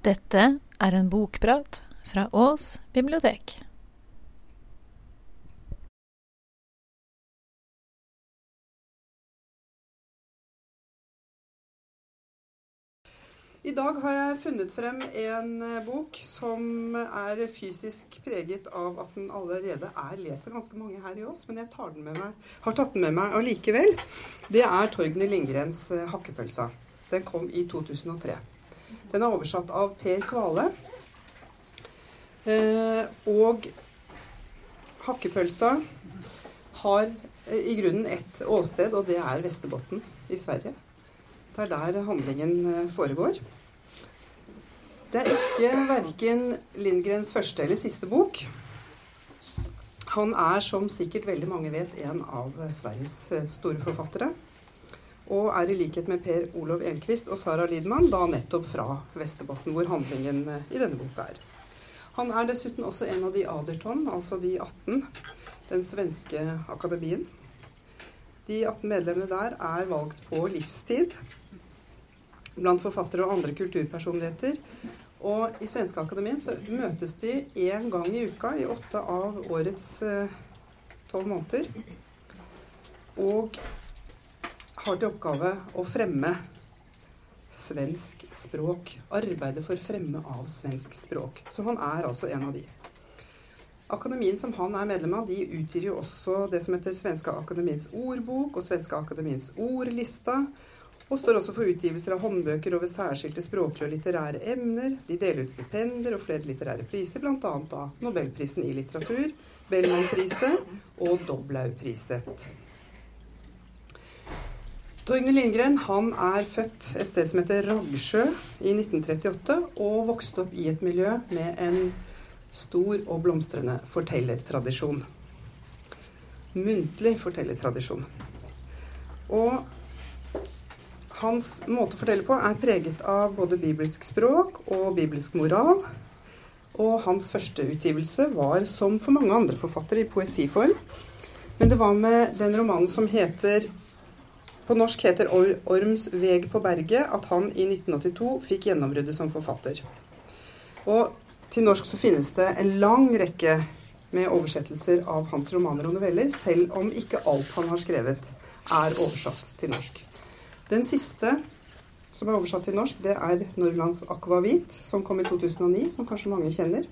Dette er en bokprat fra Ås bibliotek. I dag har jeg funnet frem en eh, bok som er fysisk preget av at den allerede er lest av ganske mange her i Ås, men jeg meg, har tatt den med meg allikevel. Det er Torgny Lindgrens eh, 'Hakkepølsa'. Den kom i 2003. Den er oversatt av Per Kvale. Eh, og hakkepølsa har eh, i grunnen ett åsted, og det er Vesterbotten i Sverige. Det er der handlingen eh, foregår. Det er ikke verken Lindgrens første eller siste bok. Han er, som sikkert veldig mange vet, en av Sveriges eh, store forfattere. Og er i likhet med Per Olov Enquist og Sara Lidman da nettopp fra Vesterbotn, hvor handlingen eh, i denne boka er. Han er dessuten også en av de Aderton, altså de 18, den svenske akademien. De 18 medlemmene der er valgt på livstid blant forfattere og andre kulturpersonligheter. Og i Svenske Akademien så møtes de én gang i uka i åtte av årets eh, tolv måneder. Og har til oppgave å fremme svensk språk. Arbeide for fremme av svensk språk. Så han er altså en av de. Akademien som han er medlem av, de utgir jo også det som heter Svenska Akademiens ordbok og Svenska Akademiens ordlista. Og står også for utgivelser av håndbøker over særskilte språklige og litterære emner. De deler ut stipender og flere litterære priser, bl.a. da Nobelprisen i litteratur, Bellman-priset og Doblaug-priset. Torgny Lindgren han er født et sted som heter Raggsjø i 1938, og vokste opp i et miljø med en stor og blomstrende fortellertradisjon. Muntlig fortellertradisjon. Og hans måte å fortelle på er preget av både bibelsk språk og bibelsk moral. Og hans første utgivelse var, som for mange andre forfattere, i poesiform. Men det var med den romanen som heter på norsk heter Orms veg på berget, at han i 1982 fikk gjennombruddet som forfatter. Og til norsk så finnes det en lang rekke med oversettelser av hans romaner og noveller, selv om ikke alt han har skrevet, er oversatt til norsk. Den siste som er oversatt til norsk, det er Norrlands Akvavit, som kom i 2009, som kanskje mange kjenner.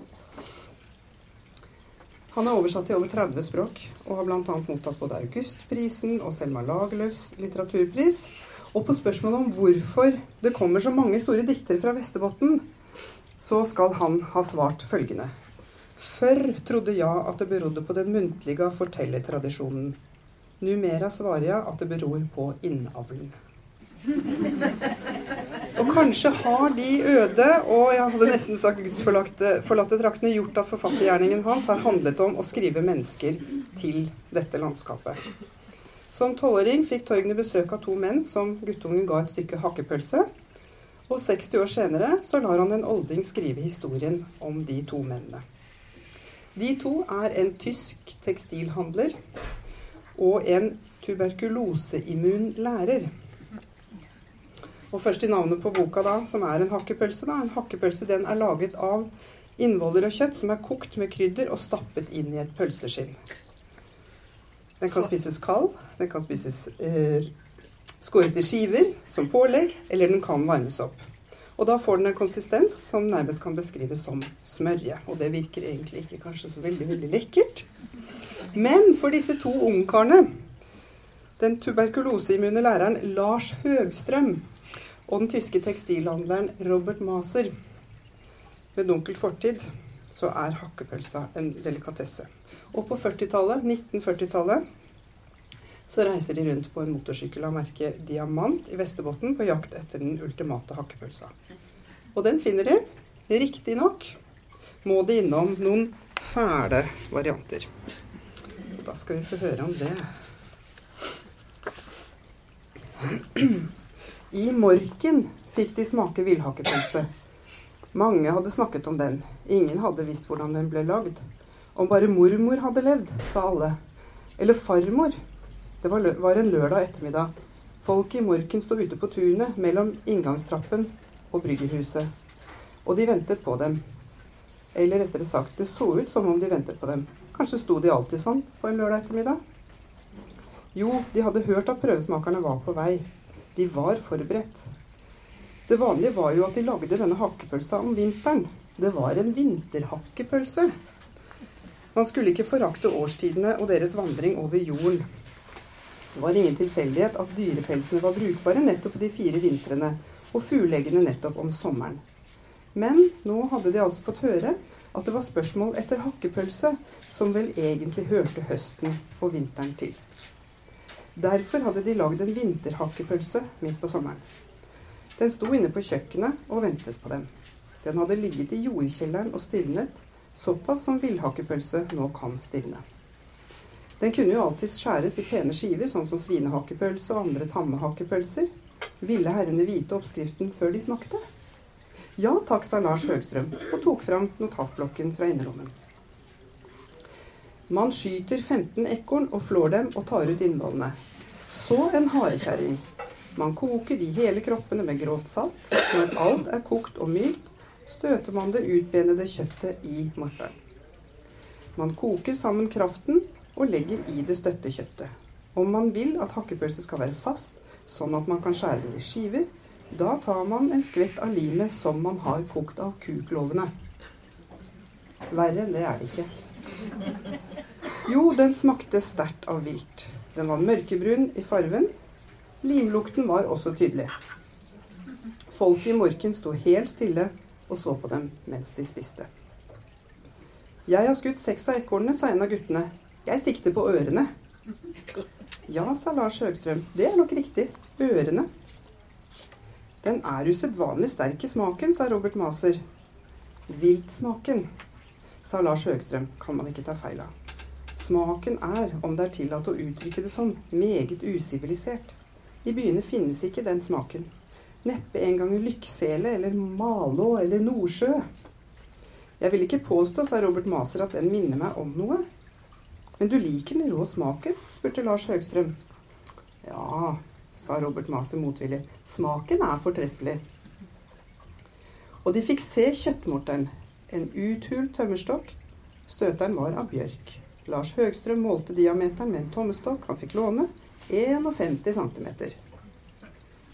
Han er oversatt til over 30 språk, og har bl.a. mottatt både Augustprisen og Selma Lagerlöfs litteraturpris. Og på spørsmålet om hvorfor det kommer så mange store diktere fra Vesterbotn, så skal han ha svart følgende. Før trodde jeg at det berodde på den muntlige fortellertradisjonen. Numera svarer jeg at det beror på innavlen. Og kanskje har de øde og jeg hadde nesten sagt gudsforlatte forlatte traktene gjort at forfattergjerningen hans har handlet om å skrive mennesker til dette landskapet. Som tolvåring fikk Torgny besøk av to menn som guttungen ga et stykke hakkepølse. Og 60 år senere så lar han en olding skrive historien om de to mennene. De to er en tysk tekstilhandler og en tuberkuloseimmun lærer. Og først i navnet på boka, da, som er en hakkepølse. da. En hakkepølse den er laget av innvoller og kjøtt som er kokt med krydder og stappet inn i et pølseskinn. Den kan spises kald, den kan spises eh, skåret i skiver som pålegg, eller den kan varmes opp. Og da får den en konsistens som nærmest kan beskrives som smørje. Og det virker egentlig ikke kanskje så veldig, veldig lekkert. Men for disse to ungkarene, den tuberkuloseimmune læreren Lars Høgstrøm og den tyske tekstilhandleren Robert Maser. Med dunkel fortid så er hakkepølsa en delikatesse. Og på 40-tallet, 1940-tallet, så reiser de rundt på en motorsykkel av merket Diamant i Vesterbotn på jakt etter den ultimate hakkepølsa. Og den finner de. Riktignok må de innom noen fæle varianter. Og da skal vi få høre om det. I Morken fikk de smake villhakkepølse. Mange hadde snakket om den. Ingen hadde visst hvordan den ble lagd. Om bare mormor hadde levd, sa alle. Eller farmor. Det var, en lørdag ettermiddag. Folk i Morken sto ute på tunet mellom inngangstrappen og bryggerhuset. Og de ventet på dem. Eller rettere sagt, det så ut som om de ventet på dem. Kanskje sto de alltid sånn på en lørdag ettermiddag? Jo, de hadde hørt at prøvesmakerne var på vei. De var forberedt. Det vanlige var jo at de lagde denne hakkepølsa om vinteren. Det var en vinterhakkepølse. Man skulle ikke forakte årstidene og deres vandring over jorden. Det var ingen tilfeldighet at dyrepelsene var brukbare nettopp de fire vintrene, og fugleeggene nettopp om sommeren. Men nå hadde de altså fått høre at det var spørsmål etter hakkepølse, som vel egentlig hørte høsten og vinteren til. Derfor hadde de lagd en vinterhakkepølse midt på sommeren. Den sto inne på kjøkkenet og ventet på dem. Den hadde ligget i jordkjelleren og stivnet, såpass som villhakkepølse nå kan stivne. Den kunne jo alltids skjæres i pene skiver, sånn som svinehakkepølse og andre tammehakkepølser. Ville herrene vite oppskriften før de smakte? Ja takk, sa Lars Høgstrøm og tok fram notatblokken fra innerlommen. Man skyter 15 ekorn og flår dem og tar ut innvollene. Så en harekjerring. Man koker de hele kroppene med grovt salt. Når alt er kokt og mykt, støter man det utbenede kjøttet i morteren. Man koker sammen kraften og legger i det støtte kjøttet. Om man vil at hakkepølse skal være fast, sånn at man kan skjære den i skiver, da tar man en skvett av limet som man har kokt av kuklovene. Verre enn det er det ikke. Jo, den smakte sterkt av vilt. Den var mørkebrun i farven. Limlukten var også tydelig. Folket i morken sto helt stille og så på dem mens de spiste. Jeg har skutt seks av ekornene, sa en av guttene. Jeg sikter på ørene. Ja, sa Lars Høgstrøm. Det er nok riktig. Ørene. Den er usedvanlig sterk i smaken, sa Robert Maser. Viltsmaken, sa Lars Høgstrøm. Kan man ikke ta feil av. Smaken er, om det er tillatt å uttrykke det sånn, meget usivilisert. I byene finnes ikke den smaken. Neppe engang Lyksele eller Malå eller Nordsjø. Jeg vil ikke påstå, sa Robert Maser, at den minner meg om noe. Men du liker den rå smaken? spurte Lars Høgstrøm. Ja, sa Robert Maser motvillig. Smaken er fortreffelig. Og de fikk se kjøttmorteren. En uthult tømmerstokk. Støteren var av bjørk. Lars Høgstrøm målte diameteren med en tommestokk han fikk låne. 51 cm.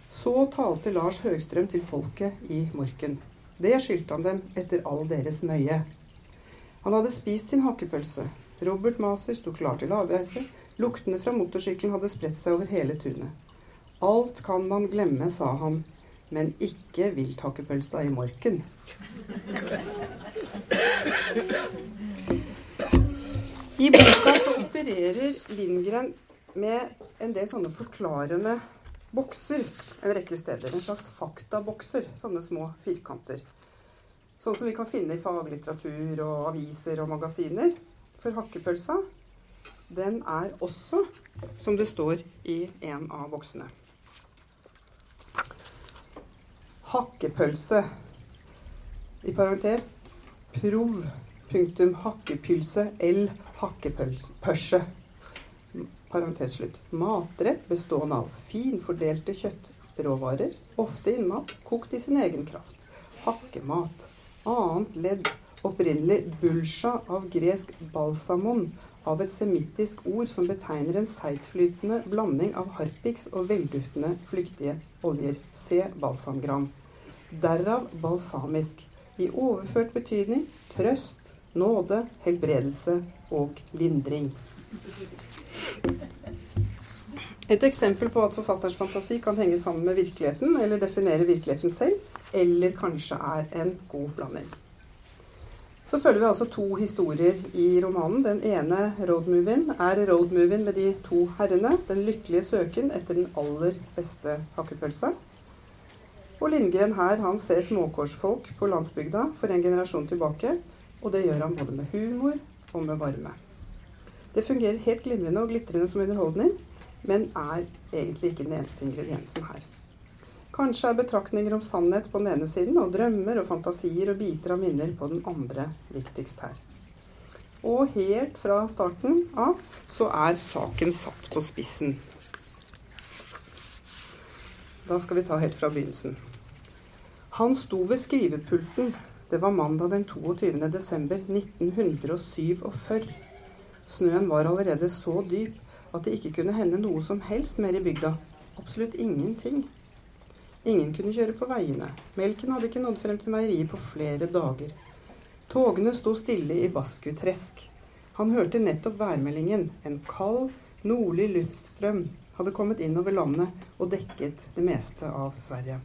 Så talte Lars Høgstrøm til folket i Morken. Det skyldte han dem etter all deres møye. Han hadde spist sin hakkepølse, Robert Maser sto klar til avreise. Luktene fra motorsykkelen hadde spredt seg over hele tunet. Alt kan man glemme, sa han, men ikke vilthakkepølsa i morken. I boka så opererer Lindgren med en del sånne forklarende bokser en rekke steder. En slags faktabokser, sånne små firkanter. Sånn som vi kan finne i faglitteratur og aviser og magasiner for hakkepølsa, den er også, som det står i en av boksene. Hakkepølse. I parentes prov. Punktum hakkepylse L hakkepølse. Parentes slutt. Matrett bestående av finfordelte kjøttråvarer, ofte innmat, kokt i sin egen kraft. Hakkemat. Annet ledd Opprinnelig bulsja av gresk balsamon, av et semittisk ord som betegner en seigtflytende blanding av harpiks og velduftende flyktige oljer. Se balsamgran. Derav balsamisk. I overført betydning trøst, nåde, helbredelse og lindring. Et eksempel på at forfatterens fantasi kan henge sammen med virkeligheten, eller definere virkeligheten selv, eller kanskje er en god blanding. Så følger vi altså to historier i romanen. Den ene roadmovien er roadmovien med de to herrene. Den lykkelige søken etter den aller beste hakkepølsa. Og Lindgren her, han ser småkårsfolk på landsbygda for en generasjon tilbake. Og det gjør han både med humor og med varme. Det fungerer helt glimrende og glitrende som underholdning, men er egentlig ikke den eneste ingrediensen her. Kanskje er betraktninger om sannhet på den ene siden, og drømmer og fantasier og biter av minner på den andre viktigst her. Og helt fra starten av så er saken satt på spissen. Da skal vi ta helt fra begynnelsen. Han sto ved skrivepulten. Det var mandag den 22. desember 1947. Snøen var allerede så dyp at det ikke kunne hende noe som helst mer i bygda. Absolutt ingenting. Ingen kunne kjøre på veiene. Melken hadde ikke nådd frem til meieriet på flere dager. Togene sto stille i Baskutresk. Han hørte nettopp værmeldingen. En kald, nordlig luftstrøm hadde kommet inn over landet og dekket det meste av Sverige.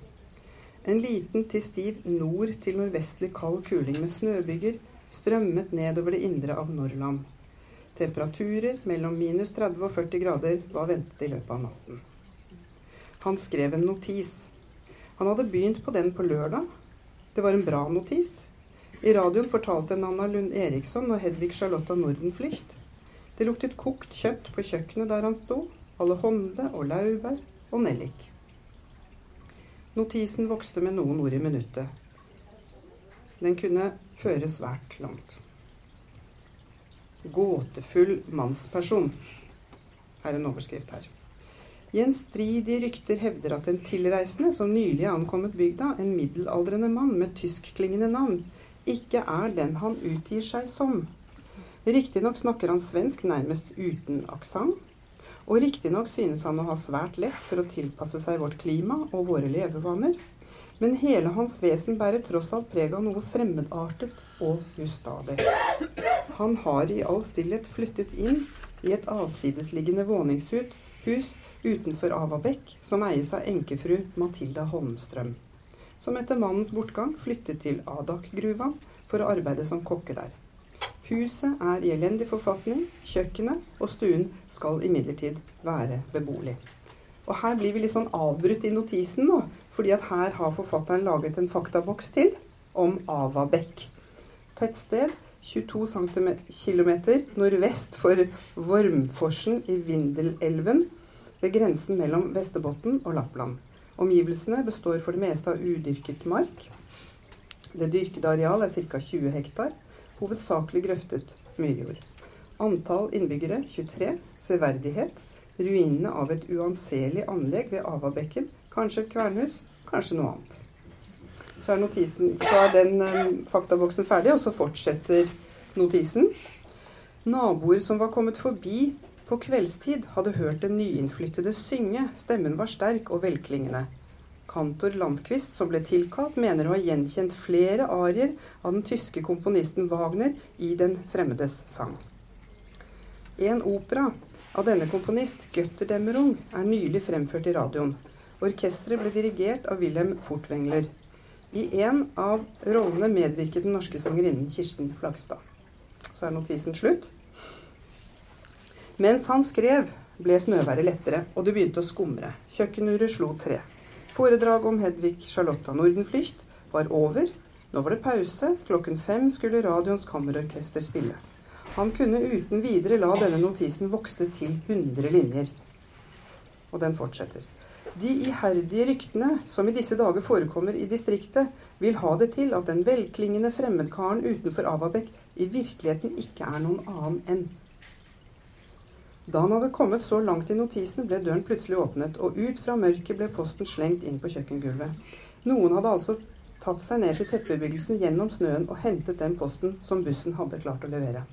En liten til stiv nord til nordvestlig kald kuling med snøbyger strømmet nedover det indre av Norrland. Temperaturer mellom minus 30 og 40 grader var ventet i løpet av natten. Han skrev en notis. Han hadde begynt på den på lørdag. Det var en bra notis. I radioen fortalte Nanna Lund Eriksson og Hedvig Charlotta Nordenflycht. Det luktet kokt kjøtt på kjøkkenet der han sto. Alle hånde og laurbær og nellik. Notisen vokste med noen ord i minuttet. Den kunne føre svært langt. Gåtefull mannsperson er en overskrift her. Gjenstridige rykter hevder at en tilreisende som nylig er ankommet bygda, en middelaldrende mann med tyskklingende navn, ikke er den han utgir seg som. Riktignok snakker han svensk nærmest uten aksent, og riktignok synes han å ha svært lett for å tilpasse seg vårt klima og våre levevaner, men hele hans vesen bærer tross alt preg av noe fremmedartet og ustadig. Han har i all stillhet flyttet inn i et avsidesliggende våningshus utenfor Avabekk, som eies av enkefru Matilda Holmstrøm, som etter mannens bortgang flyttet til Adak-gruva for å arbeide som kokke der. Huset er i elendig forfatning, kjøkkenet og stuen skal imidlertid være beboelig. Og her blir vi litt sånn avbrutt i notisen nå, fordi at her har forfatteren laget en faktaboks til om Avabekk. Tettsted 22 km nordvest for Vormforsen i Vindelelven, ved grensen mellom Vesterbotn og Lappland. Omgivelsene består for det meste av udyrket mark. Det dyrkede areal er ca. 20 hektar hovedsakelig grøftet myrjord. Antall innbyggere 23. Severdighet. Ruinene av et uanselig anlegg ved Avabekken. Kanskje et kvernhus, kanskje noe annet. Så er, notisen, så er den um, faktaboksen ferdig, og så fortsetter notisen. Naboer som var kommet forbi på kveldstid, hadde hørt den nyinnflyttede synge. Stemmen var sterk og velklingende. Kantor Landquist, som ble tilkalt, mener å ha gjenkjent flere arier av den tyske komponisten Wagner i Den fremmedes sang. En opera av denne komponist, Götterdämmerung, er nylig fremført i radioen. Orkesteret ble dirigert av Wilhelm Fortwängler. I en av rollene medvirket den norske sangerinnen Kirsten Flagstad. Så er notisen slutt. Mens han skrev, ble snøværet lettere, og det begynte å skumre. Kjøkkenuret slo tre. Foredraget om Hedvig Charlotta Nordenflycht var over. Nå var det pause. Klokken fem skulle radioens kammerorkester spille. Han kunne uten videre la denne notisen vokse til 100 linjer. Og den fortsetter. De iherdige ryktene som i disse dager forekommer i distriktet, vil ha det til at den velklingende fremmedkaren utenfor Avabek i virkeligheten ikke er noen annen enn da han hadde kommet så langt i notisen, ble døren plutselig åpnet, og ut fra mørket ble posten slengt inn på kjøkkengulvet. Noen hadde altså tatt seg ned til teppebyggelsen gjennom snøen og hentet den posten som bussen hadde klart å levere.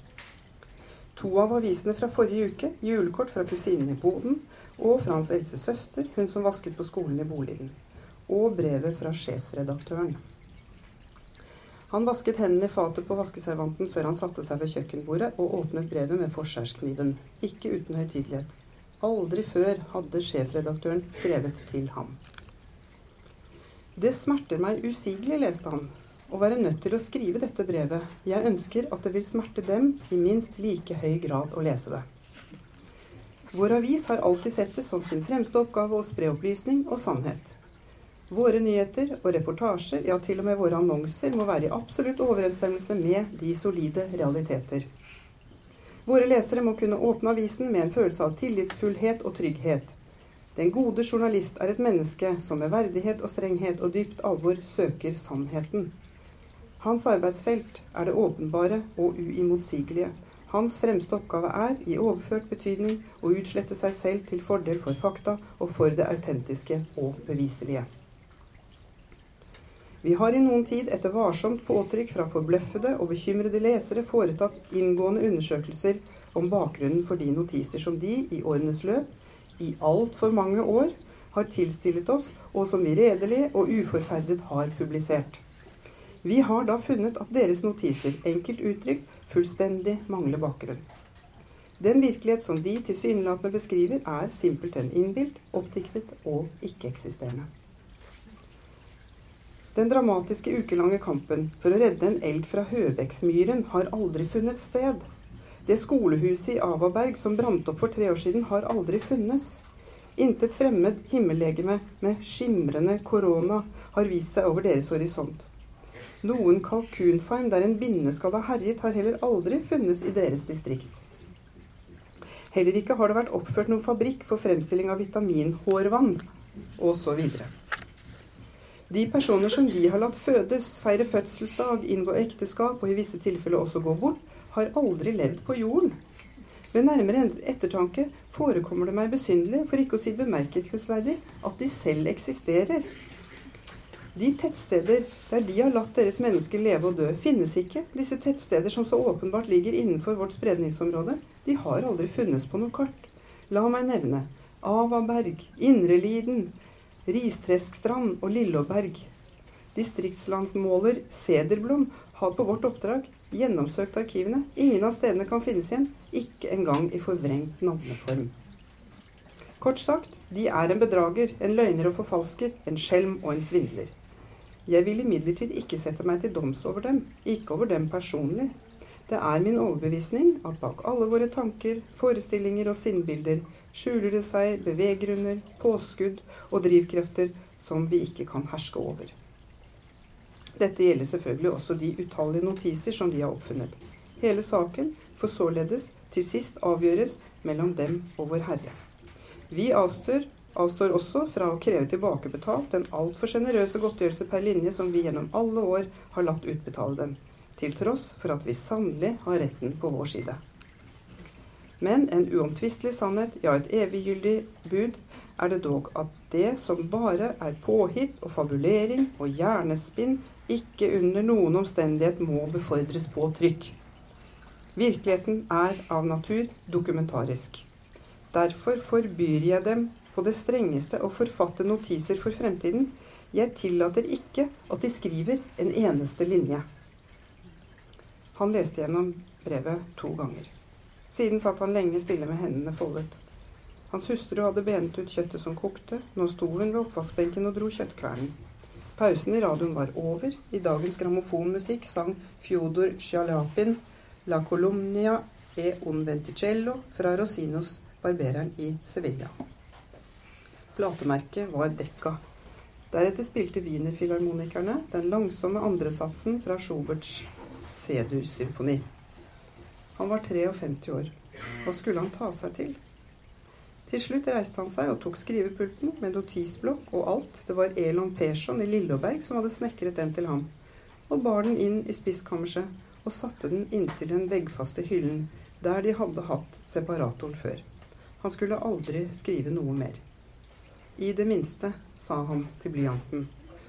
To av avisene fra forrige uke, julekort fra kusinen i boden og fra hans eldste søster, hun som vasket på skolen i boligen, og brevet fra sjefredaktøren. Han vasket hendene i fatet på vaskeservanten før han satte seg ved kjøkkenbordet og åpnet brevet med forskjærskniven. Ikke uten høytidelighet. Aldri før hadde sjefredaktøren skrevet til ham. Det smerter meg usigelig, leste han, å være nødt til å skrive dette brevet. Jeg ønsker at det vil smerte dem i minst like høy grad å lese det. Vår avis har alltid sett det som sin fremste oppgave å spre opplysning og sannhet. Våre nyheter og reportasjer, ja til og med våre annonser, må være i absolutt overensstemmelse med de solide realiteter. Våre lesere må kunne åpne avisen med en følelse av tillitsfullhet og trygghet. Den gode journalist er et menneske som med verdighet og strenghet og dypt alvor søker sannheten. Hans arbeidsfelt er det åpenbare og uimotsigelige. Hans fremste oppgave er, i overført betydning, å utslette seg selv til fordel for fakta og for det autentiske og beviselige. Vi har i noen tid etter varsomt påtrykk fra forbløffede og bekymrede lesere foretatt inngående undersøkelser om bakgrunnen for de notiser som de i årenes løp i altfor mange år har tilstillet oss, og som vi redelig og uforferdet har publisert. Vi har da funnet at deres notiser, enkelt uttrykt, fullstendig mangler bakgrunn. Den virkelighet som de tilsynelatende beskriver, er simpelthen innbilt, oppdiktet og ikke-eksisterende. Den dramatiske ukelange kampen for å redde en elg fra Høveksmyren har aldri funnet sted. Det skolehuset i Avaberg som brant opp for tre år siden, har aldri funnes. Intet fremmed himmellegeme med skimrende korona har vist seg over deres horisont. Noen kalkunfarm der en bindeskadd har herjet, har heller aldri funnes i deres distrikt. Heller ikke har det vært oppført noen fabrikk for fremstilling av vitaminhårvann osv. De personer som de har latt fødes, feire fødselsdag, inngå ekteskap og i visse tilfeller også gå bort, har aldri levd på jorden. Ved nærmere ettertanke forekommer det meg besynderlig, for ikke å si bemerkelsesverdig, at de selv eksisterer. De tettsteder der de har latt deres mennesker leve og dø, finnes ikke. Disse tettsteder som så åpenbart ligger innenfor vårt spredningsområde, de har aldri funnes på noe kart. La meg nevne Avaberg, Indreliden, Ristresksstrand og Lillåberg. Distriktslandsmåler Sederblom har på vårt oppdrag gjennomsøkt arkivene. Ingen av stedene kan finnes igjen, ikke engang i forvrengt navneform. Kort sagt, de er en bedrager, en løgner og forfalsker, en skjelm og en svindler. Jeg vil imidlertid ikke sette meg til doms over dem, ikke over dem personlig. Det er min overbevisning at bak alle våre tanker, forestillinger og sinnbilder skjuler det seg beveggrunner, påskudd og drivkrefter som vi ikke kan herske over. Dette gjelder selvfølgelig også de utallige notiser som de har oppfunnet. Hele saken får således til sist avgjøres mellom dem og Vår Herre. Vi avstår avstår også fra å kreve tilbakebetalt den altfor sjenerøse godtgjørelse per linje som vi gjennom alle år har latt utbetale dem, til tross for at vi sannelig har retten på vår side. Men en uomtvistelig sannhet, ja et eviggyldig bud, er det dog at det som bare er påhitt og fabulering og hjernespinn, ikke under noen omstendighet må befordres på trykk. Virkeligheten er av natur dokumentarisk. Derfor forbyr jeg dem på det strengeste å forfatte notiser for fremtiden. Jeg tillater ikke at de skriver en eneste linje. Han leste gjennom brevet to ganger. Siden satt han lenge stille med hendene foldet. Hans hustru hadde benet ut kjøttet som kokte. Nå sto hun ved oppvaskbenken og dro kjøttkvernen. Pausen i radioen var over. I dagens grammofonmusikk sang Fjodor Sjalapin La Colomnia e un venticello fra Rosinos Barbereren i Sevilla. Platemerket var dekka. Deretter spilte Wienerfilharmonikerne den langsomme andresatsen fra Schuberts C-dur-symfoni. Han var 53 år. Hva skulle han ta seg til? Til slutt reiste han seg og tok skrivepulten med notisblokk og alt. Det var Elon Persson i Lilleberg som hadde snekret den til ham, og bar den inn i spiskammerset og satte den inntil den veggfaste hyllen der de hadde hatt separatoren før. Han skulle aldri skrive noe mer. I det minste, sa han til blyanten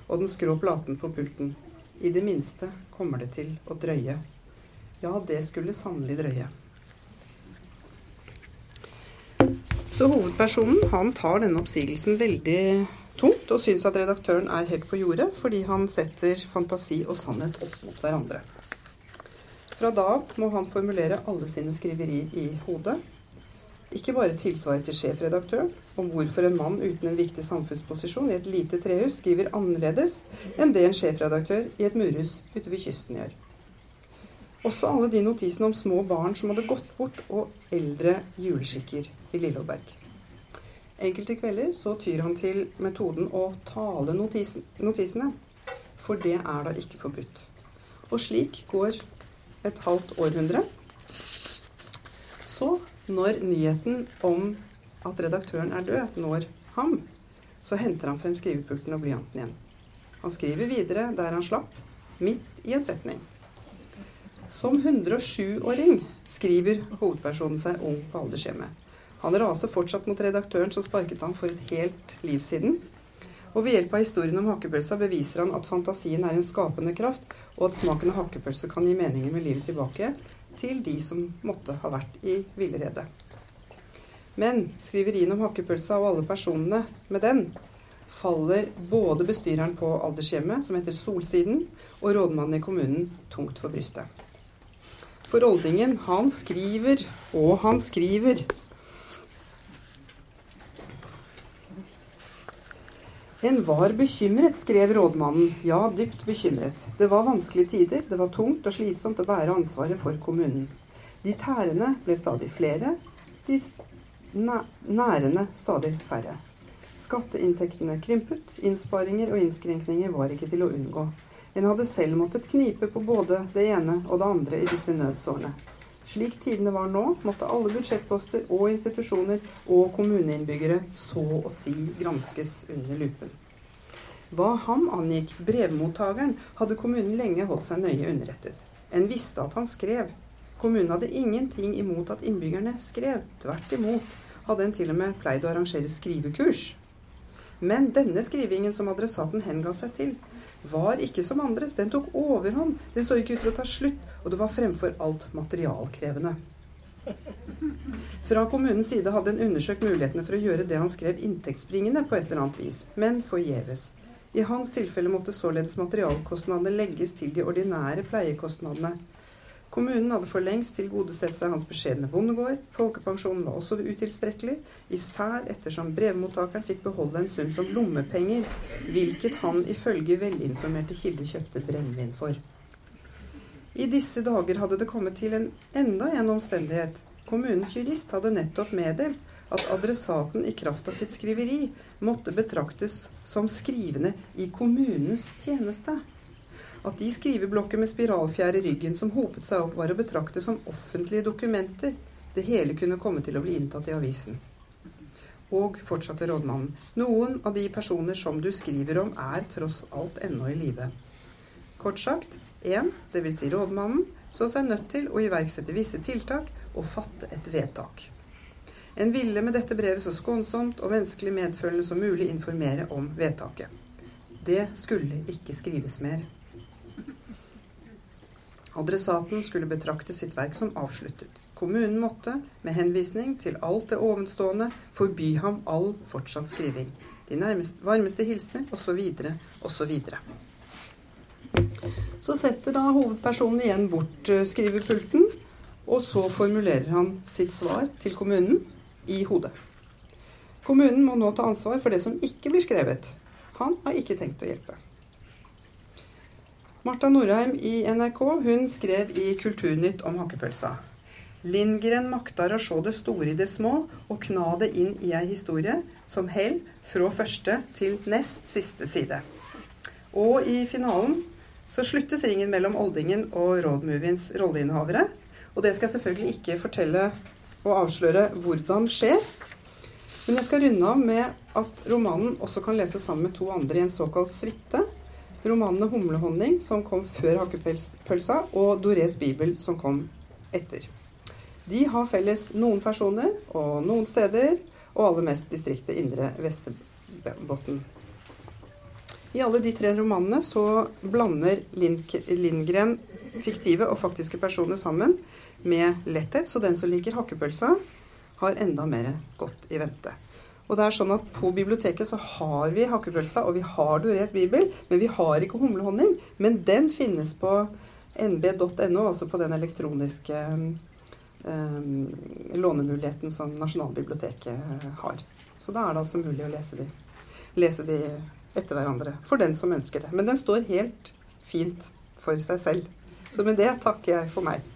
og den skrå platen på pulten. I det minste kommer det til å drøye. Ja, det skulle sannelig drøye. Så hovedpersonen han tar denne oppsigelsen veldig tungt og syns at redaktøren er helt på jordet, fordi han setter fantasi og sannhet opp mot hverandre. Fra da av må han formulere alle sine skriverier i hodet ikke bare tilsvaret til sjefredaktøren om hvorfor en mann uten en viktig samfunnsposisjon i et lite trehus skriver annerledes enn det en sjefredaktør i et murhus ute ved kysten gjør. Også alle de notisene om små barn som hadde gått bort, og eldre juleskikker i Lillåberg. Enkelte kvelder så tyr han til metoden å tale notisen, notisene, for det er da ikke forbudt. Og slik går et halvt århundre. Så når nyheten om at redaktøren er død, når ham, så henter han frem skrivepulten og blyanten igjen. Han skriver videre der han slapp, midt i en setning. Som 107-åring skriver hovedpersonen seg ung på aldershjemmet. Han raser fortsatt mot redaktøren som sparket ham for et helt liv siden. Og ved hjelp av historien om hakepølsa beviser han at fantasien er en skapende kraft, og at smaken av hakepølse kan gi meninger med livet tilbake til de som måtte ha vært i villrede. Men skriverien om hakepølsa og alle personene med den faller både bestyreren på aldershjemmet, som heter Solsiden, og rådmannen i kommunen tungt for brystet. For oldingen, han skriver, og han skriver. En var bekymret, skrev rådmannen. Ja, dypt bekymret. Det var vanskelige tider, det var tungt og slitsomt å bære ansvaret for kommunen. De tærende ble stadig flere, de nærende stadig færre. Skatteinntektene krympet, innsparinger og innskrenkninger var ikke til å unngå. En hadde selv måttet knipe på både det ene og det andre i disse nødsårene. Slik tidene var nå, måtte alle budsjettposter og institusjoner og kommuneinnbyggere så å si granskes under lupen. Hva ham angikk, brevmottakeren, hadde kommunen lenge holdt seg nøye underrettet. En visste at han skrev. Kommunen hadde ingenting imot at innbyggerne skrev. Tvert imot hadde en til og med pleid å arrangere skrivekurs. Men denne skrivingen som adressaten henga seg til, var ikke som andres. Den tok overhånd. Den så ikke ut til å ta slutt, og det var fremfor alt materialkrevende. Fra kommunens side hadde en undersøkt mulighetene for å gjøre det han skrev inntektsbringende på et eller annet vis, men forgjeves. I hans tilfelle måtte således materialkostnadene legges til de ordinære pleiekostnadene Kommunen hadde for lengst tilgodesett seg hans beskjedne bondegård. Folkepensjonen var også utilstrekkelig, især ettersom brevmottakeren fikk beholde en sum som lommepenger, hvilket han ifølge velinformerte kilder kjøpte brennevin for. I disse dager hadde det kommet til en enda en omstendighet. Kommunens jurist hadde nettopp meddelt at adressaten i kraft av sitt skriveri måtte betraktes som skrivende i kommunens tjeneste at de skriveblokker med spiralfjær i ryggen som hopet seg opp, var å betrakte som offentlige dokumenter. Det hele kunne komme til å bli inntatt i avisen. Og, fortsatte rådmannen, noen av de personer som du skriver om, er tross alt ennå i live. Kort sagt, én, dvs. Si rådmannen, så seg nødt til å iverksette visse tiltak og fatte et vedtak. En ville med dette brevet så skånsomt og menneskelig medfølende som mulig informere om vedtaket. Det skulle ikke skrives mer. Adressaten skulle betrakte sitt verk som avsluttet. Kommunen måtte, med henvisning til alt det ovenstående, forby ham all fortsatt skriving. De nærmeste, varmeste hilsener, osv., osv. Så setter da hovedpersonen igjen bort uh, skrivepulten, og så formulerer han sitt svar til kommunen i hodet. Kommunen må nå ta ansvar for det som ikke blir skrevet. Han har ikke tenkt å hjelpe. Marta Norheim i NRK hun skrev i Kulturnytt om hakkepølsa. Lindgren maktar å se det store i det små og kna det inn i ei historie som held fra første til nest siste side. Og i finalen så sluttes ringen mellom Oldingen og Roadmoviens rolleinnehavere. Og det skal jeg selvfølgelig ikke fortelle og avsløre hvordan skjer. Men jeg skal runde av med at romanen også kan leses sammen med to andre i en såkalt suite romanene 'Humlehonning', som kom før 'Hakkepølsa', og 'Dorés bibel', som kom etter. De har felles noen personer og noen steder, og aller mest distriktet Indre Vesterbotn. I alle de tre romanene så blander Lindgren fiktive og faktiske personer sammen med letthet, så den som liker hakkepølsa, har enda mer godt i vente. Og det er sånn at På biblioteket så har vi hakkepølsa, og vi har Dorés bibel, men vi har ikke humlehonning. Men den finnes på nb.no, altså på den elektroniske um, lånemuligheten som Nasjonalbiblioteket eh, har. Så da er det altså mulig å lese de, lese de etter hverandre. For den som ønsker det. Men den står helt fint for seg selv. Så med det takker jeg for meg.